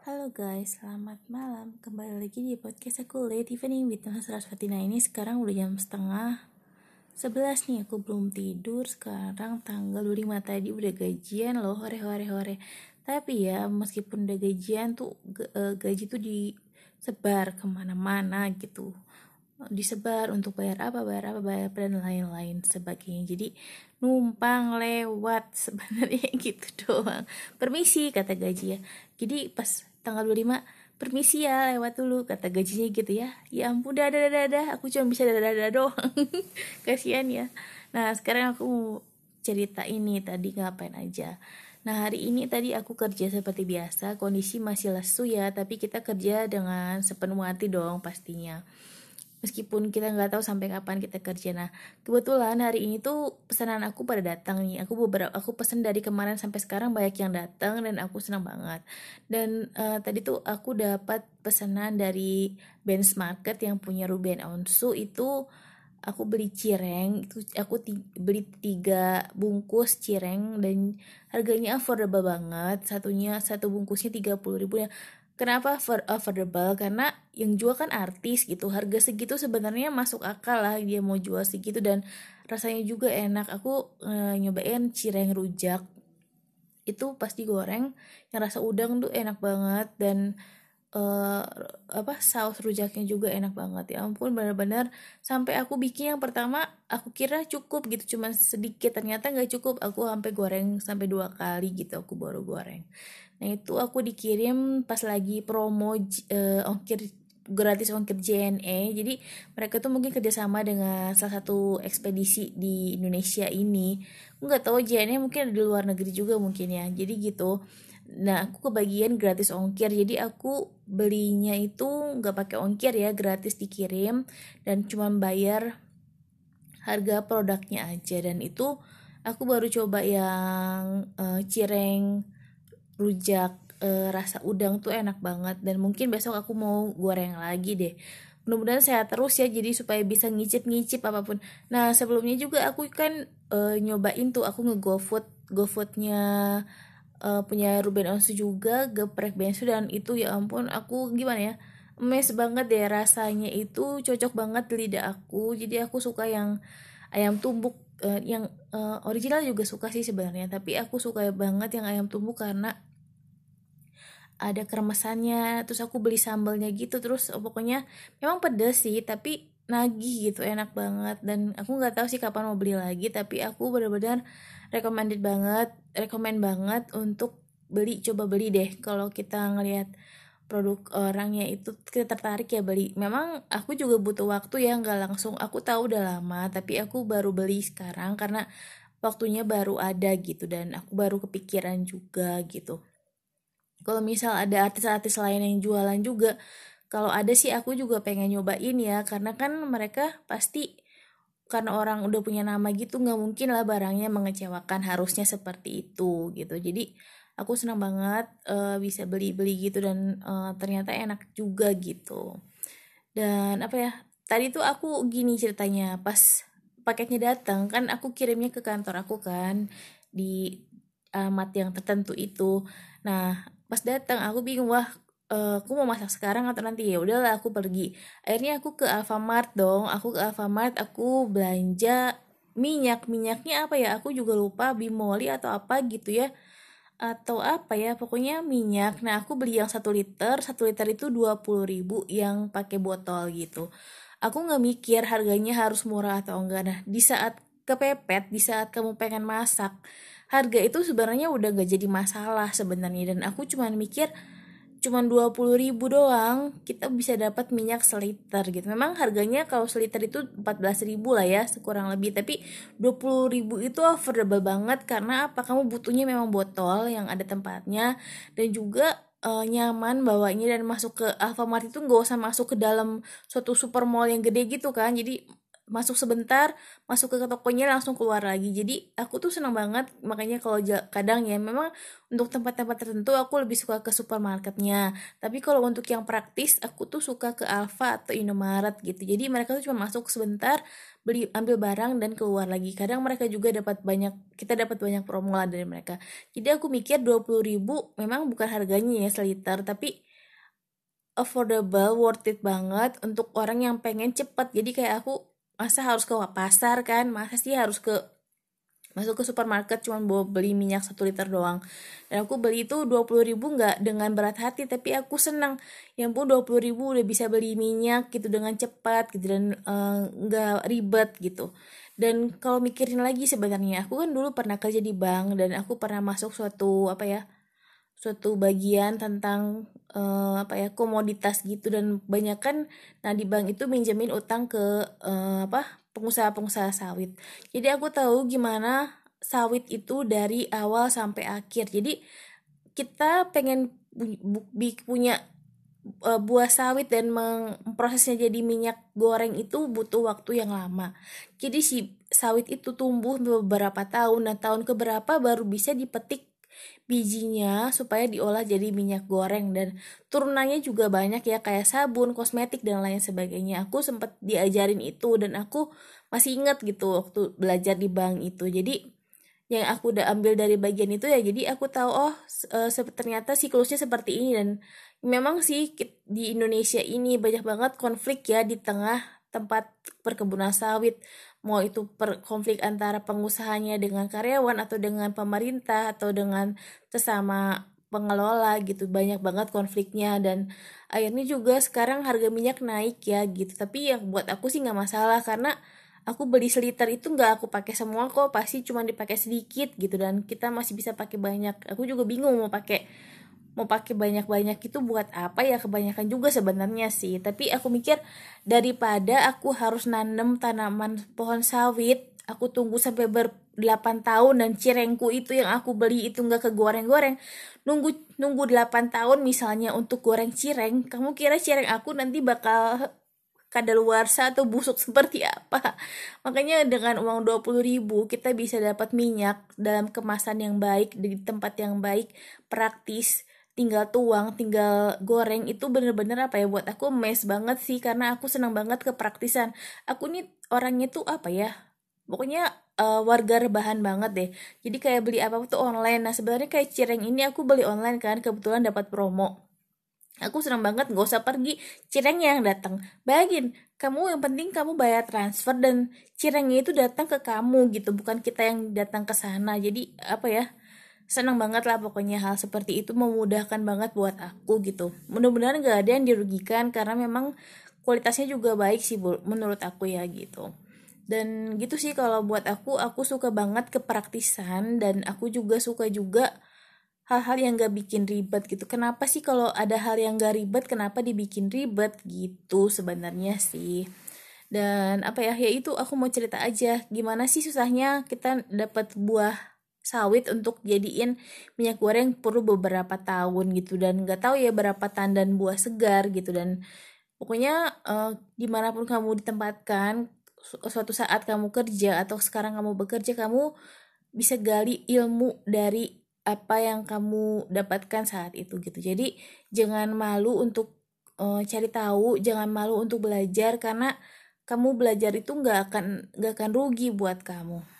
Halo guys, selamat malam. Kembali lagi di podcast aku Late Evening with Mas Rasfatina ini sekarang udah jam setengah 11 nih. Aku belum tidur. Sekarang tanggal 25 tadi udah gajian loh. Hore hore hore. Tapi ya meskipun udah gajian tuh eh, gaji tuh disebar ke mana-mana gitu. Disebar untuk bayar apa bayar apa bayar apa dan lain-lain sebagainya. Jadi numpang lewat sebenarnya gitu doang. Permisi kata gaji ya. Jadi pas tanggal 25 permisi ya lewat dulu kata gajinya gitu ya. Ya ampun dah dah dah dah aku cuma bisa dah dah dah doang. Kasihan ya. Nah sekarang aku mau cerita ini tadi ngapain aja. Nah hari ini tadi aku kerja seperti biasa Kondisi masih lesu ya Tapi kita kerja dengan sepenuh hati dong pastinya meskipun kita nggak tahu sampai kapan kita kerja. Nah kebetulan hari ini tuh pesanan aku pada datang nih. Aku beberapa aku pesen dari kemarin sampai sekarang banyak yang datang dan aku senang banget. Dan uh, tadi tuh aku dapat pesanan dari Benz Market yang punya Ruben Onsu itu aku beli cireng itu aku beli tiga bungkus cireng dan harganya affordable banget. Satunya satu bungkusnya tiga puluh ribu. Ya Kenapa affordable? Karena yang jual kan artis gitu. Harga segitu sebenarnya masuk akal lah dia mau jual segitu dan rasanya juga enak. Aku e, nyobain cireng rujak. Itu pasti goreng yang rasa udang tuh enak banget dan e, apa saus rujaknya juga enak banget ya ampun benar-benar sampai aku bikin yang pertama aku kira cukup gitu cuma sedikit ternyata nggak cukup aku sampai goreng sampai dua kali gitu aku baru goreng Nah itu aku dikirim pas lagi promo uh, ongkir gratis ongkir JNE. Jadi mereka tuh mungkin kerjasama dengan salah satu ekspedisi di Indonesia ini. Nggak tahu JNE mungkin di luar negeri juga mungkin ya. Jadi gitu. Nah aku kebagian gratis ongkir. Jadi aku belinya itu nggak pakai ongkir ya, gratis dikirim dan cuma bayar harga produknya aja. Dan itu aku baru coba yang uh, cireng rujak e, rasa udang tuh enak banget dan mungkin besok aku mau goreng lagi deh mudah-mudahan sehat terus ya jadi supaya bisa ngicip-ngicip apa pun nah sebelumnya juga aku kan e, nyobain tuh aku nge-gofood gofoodnya e, punya Ruben Onsu juga geprek bensu dan itu ya ampun aku gimana ya mes banget deh rasanya itu cocok banget di lidah aku. Jadi aku suka yang ayam tumbuk uh, yang uh, original juga suka sih sebenarnya tapi aku suka banget yang ayam tumbuk karena ada keremesannya terus aku beli sambalnya gitu terus oh, pokoknya memang pedes sih tapi nagih gitu enak banget. Dan aku nggak tahu sih kapan mau beli lagi tapi aku benar-benar recommended banget recommend banget untuk beli coba beli deh kalau kita ngelihat produk orangnya itu kita tertarik ya beli. Memang aku juga butuh waktu ya nggak langsung. Aku tahu udah lama tapi aku baru beli sekarang karena waktunya baru ada gitu dan aku baru kepikiran juga gitu. Kalau misal ada artis-artis lain yang jualan juga kalau ada sih aku juga pengen nyobain ya karena kan mereka pasti karena orang udah punya nama gitu nggak mungkin lah barangnya mengecewakan harusnya seperti itu gitu. Jadi aku senang banget uh, bisa beli-beli gitu dan uh, ternyata enak juga gitu. Dan apa ya tadi tuh aku gini ceritanya pas paketnya datang kan aku kirimnya ke kantor aku kan di alamat yang tertentu itu. Nah pas datang aku bingung wah uh, aku mau masak sekarang atau nanti? Ya udahlah aku pergi. Akhirnya aku ke Alfamart dong. Aku ke Alfamart aku belanja minyak. Minyaknya apa ya? Aku juga lupa bimoli atau apa gitu ya. Atau apa ya? Pokoknya minyak. Nah aku beli yang satu liter. Satu liter itu dua puluh ribu yang pakai botol gitu. Aku nggak mikir harganya harus murah atau enggak. Nah di saat kepepet di saat kamu pengen masak harga itu sebenarnya udah gak jadi masalah sebenarnya. Dan aku cuma mikir cuma dua puluh ribu doang kita bisa dapat minyak seliter gitu. Memang harganya kalau seliter itu empat belas ribu lah ya sekurang lebih. Tapi dua puluh ribu itu affordable banget karena apa? Kamu butuhnya memang botol yang ada tempatnya dan juga uh, nyaman bawanya dan masuk ke Alfamart itu nggak usah masuk ke dalam suatu super mall yang gede gitu kan. Jadi masuk sebentar masuk ke tokonya langsung keluar lagi. Jadi aku tuh senang banget makanya kalau kadang ya memang untuk tempat-tempat tertentu aku lebih suka ke supermarketnya. Tapi kalau untuk yang praktis aku tuh suka ke Alfa atau Indomaret gitu. Jadi mereka tuh cuma masuk sebentar beli ambil barang dan keluar lagi. Kadang mereka juga dapat banyak kita dapat banyak promo lah dari mereka. Jadi aku mikir 20 ribu memang bukan harganya ya seliter tapi affordable worth it banget untuk orang yang pengen cepet. Jadi kayak aku masa harus ke pasar kan? Masa sih harus ke masuk ke supermarket cuma bawa beli minyak satu liter doang? Dan aku beli itu dua puluh ribu nggak dengan berat hati tapi aku senang. Yang pun dua puluh ribu udah bisa beli minyak gitu dengan cepat gitu dan eh, nggak uh, ribet gitu. Dan kalau mikirin lagi sebenarnya aku kan dulu pernah kerja di bank dan aku pernah masuk suatu apa ya suatu bagian tentang uh, apa ya komoditas gitu. Dan banyak kan nah di bank itu minjemin utang ke uh, apa pengusaha-pengusaha sawit. Jadi aku tahu gimana sawit itu dari awal sampai akhir. Jadi kita pengen punya uh, buah sawit dan memprosesnya jadi minyak goreng itu butuh waktu yang lama. Jadi si sawit itu tumbuh beberapa tahun. Dan tahun keberapa baru bisa dipetik bijinya supaya diolah jadi minyak goreng dan turunannya juga banyak ya kayak sabun, kosmetik dan lain sebagainya. Aku sempat diajarin itu dan aku masih ingat gitu waktu belajar di bank itu. Jadi yang aku udah ambil dari bagian itu ya jadi aku tahu oh e, ternyata siklusnya seperti ini dan memang sih di Indonesia ini banyak banget konflik ya di tengah tempat perkebunan sawit mau itu per konflik antara pengusahanya dengan karyawan atau dengan pemerintah atau dengan sesama pengelola gitu. Banyak banget konfliknya dan akhirnya juga sekarang harga minyak naik ya gitu. Tapi yang buat aku sih nggak masalah karena aku beli seliter itu nggak aku pakai semua kok pasti cuma dipakai sedikit gitu dan kita masih bisa pakai banyak. Aku juga bingung mau pakai mau pakai banyak-banyak itu buat apa ya? Kebanyakan juga sebenarnya sih. Tapi aku mikir daripada aku harus nanam tanaman pohon sawit aku tunggu sampai ber 8 tahun dan cirengku itu yang aku beli itu nggak ke goreng-goreng nunggu nunggu 8 tahun misalnya untuk goreng cireng kamu kira cireng aku nanti bakal kadaluarsa atau busuk seperti apa? Makanya dengan uang 20 ribu kita bisa dapat minyak dalam kemasan yang baik di tempat yang baik praktis tinggal tuang, tinggal goreng itu bener-bener apa ya buat aku mes banget sih karena aku senang banget kepraktisan. Aku nih orangnya tuh apa ya? Pokoknya uh, warga rebahan banget deh. Jadi kayak beli apa tuh online. Nah sebenarnya kayak cireng ini aku beli online kan kebetulan dapat promo. Aku senang banget nggak usah pergi cirengnya yang datang. Bayangin, kamu yang penting kamu bayar transfer dan cirengnya itu datang ke kamu gitu, bukan kita yang datang ke sana. Jadi apa ya? Senang banget lah pokoknya hal seperti itu memudahkan banget buat aku gitu. Mudah-mudahan gak ada yang dirugikan karena memang kualitasnya juga baik sih menurut aku ya gitu. Dan gitu sih kalau buat aku aku suka banget kepraktisan dan aku juga suka juga hal-hal yang gak bikin ribet gitu. Kenapa sih kalau ada hal yang gak ribet kenapa dibikin ribet gitu sebenarnya sih? Dan apa ya ya itu aku mau cerita aja. Gimana sih susahnya kita dapat buah sawit untuk jadiin minyak goreng perlu beberapa tahun gitu. Dan nggak tahu ya berapa tandan buah segar gitu. Dan pokoknya uh, di mana pun kamu ditempatkan suatu saat kamu kerja atau sekarang kamu bekerja kamu bisa gali ilmu dari apa yang kamu dapatkan saat itu gitu. Jadi jangan malu untuk uh, cari tahu jangan malu untuk belajar karena kamu belajar itu nggak akan nggak akan rugi buat kamu